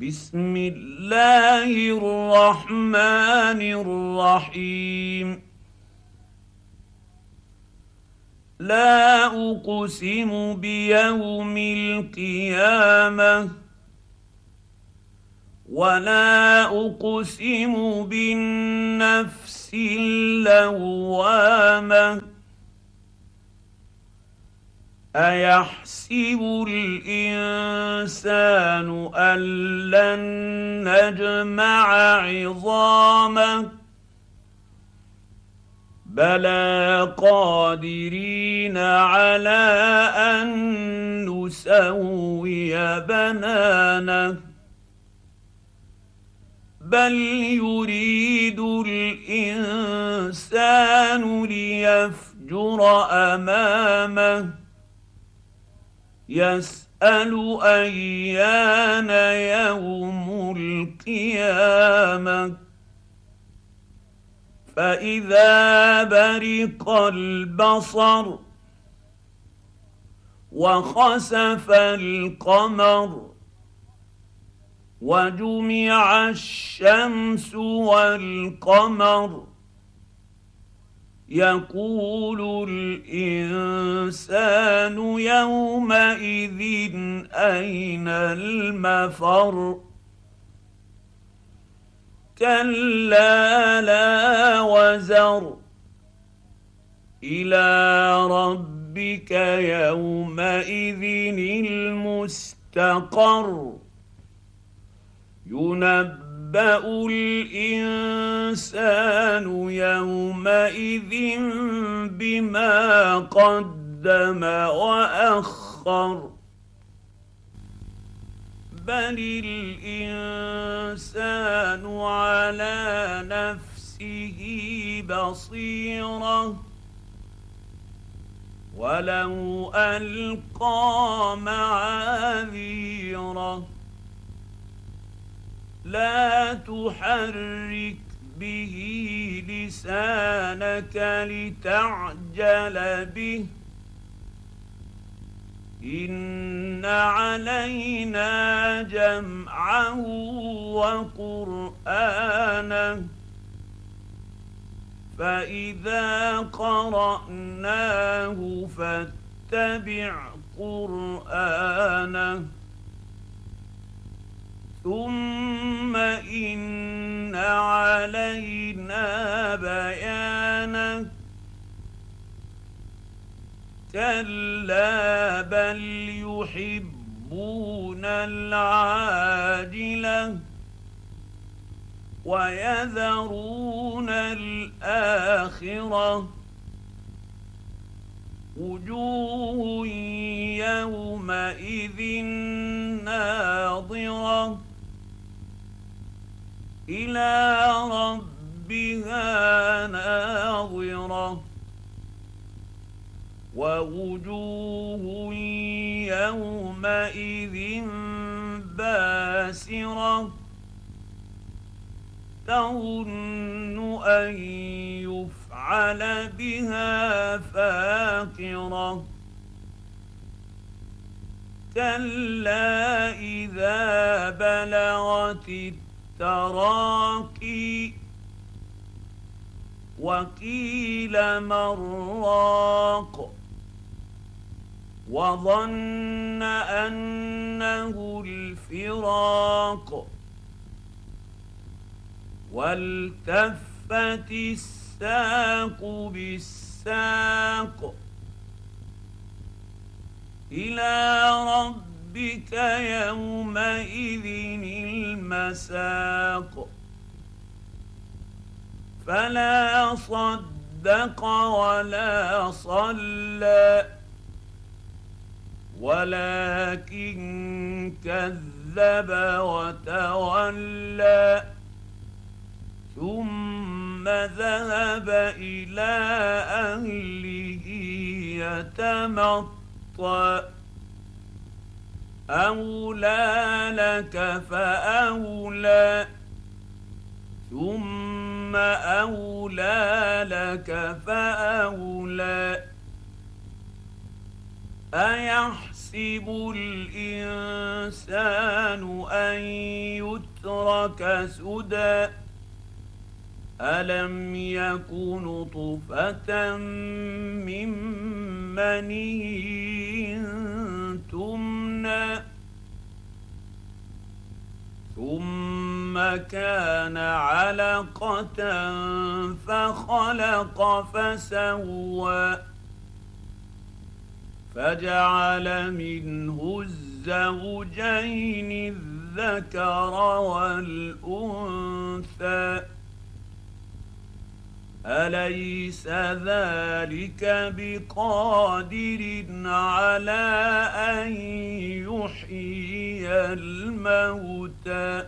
بسم الله الرحمن الرحيم. لا أقسم بيوم القيامة ولا أقسم بالنفس اللوامة أيحسب الإنسان أن لن نجمع عظامه؟ بلى قادرين على أن نسوي بنانه. بل يريد الإنسان ليفجر أمامه. يسأل أيان يوم القيامة. فإذا برق البصر وخسف القمر وجمع الشمس والقمر يقول الإنسان يومئذ أين المفر؟ كلا لا وزر. إلى ربك يومئذ المستقر. ينبئ ينبا الانسان يومئذ بما قدم واخر بل الانسان على نفسه بصيره ولو القى معاذيره لا تحرك به لسانك لتعجل به. إن علينا جمعه وقرآنه. فإذا قرأناه فاتبع قرآنه. ثم كلا بل يحبون العاجله ويذرون الاخره وجوه يومئذ ناظره إلى ربها ناظره ووجوه يومئذ باسرة تظن أن يفعل بها فاقرة. كلا إذا بلغت التراقي وقيل مراق وظن انه الفراق والتفت الساق بالساق إلى رب ربك يومئذ المساق فلا صدق ولا صلى ولكن كذب وتولى ثم ذهب إلى أهله يتمطى. أولى لك فأولى ثم أولى لك فأولى. أيحسب الإنسان أن يترك سدى؟ ألم يك نطفه من مني تمنى؟ ثم كان علقة فخلق فسوى. فجعل منه الزوجين الذكر والأنثى. أليس ذلك بقادر على أن يحيي الموتى؟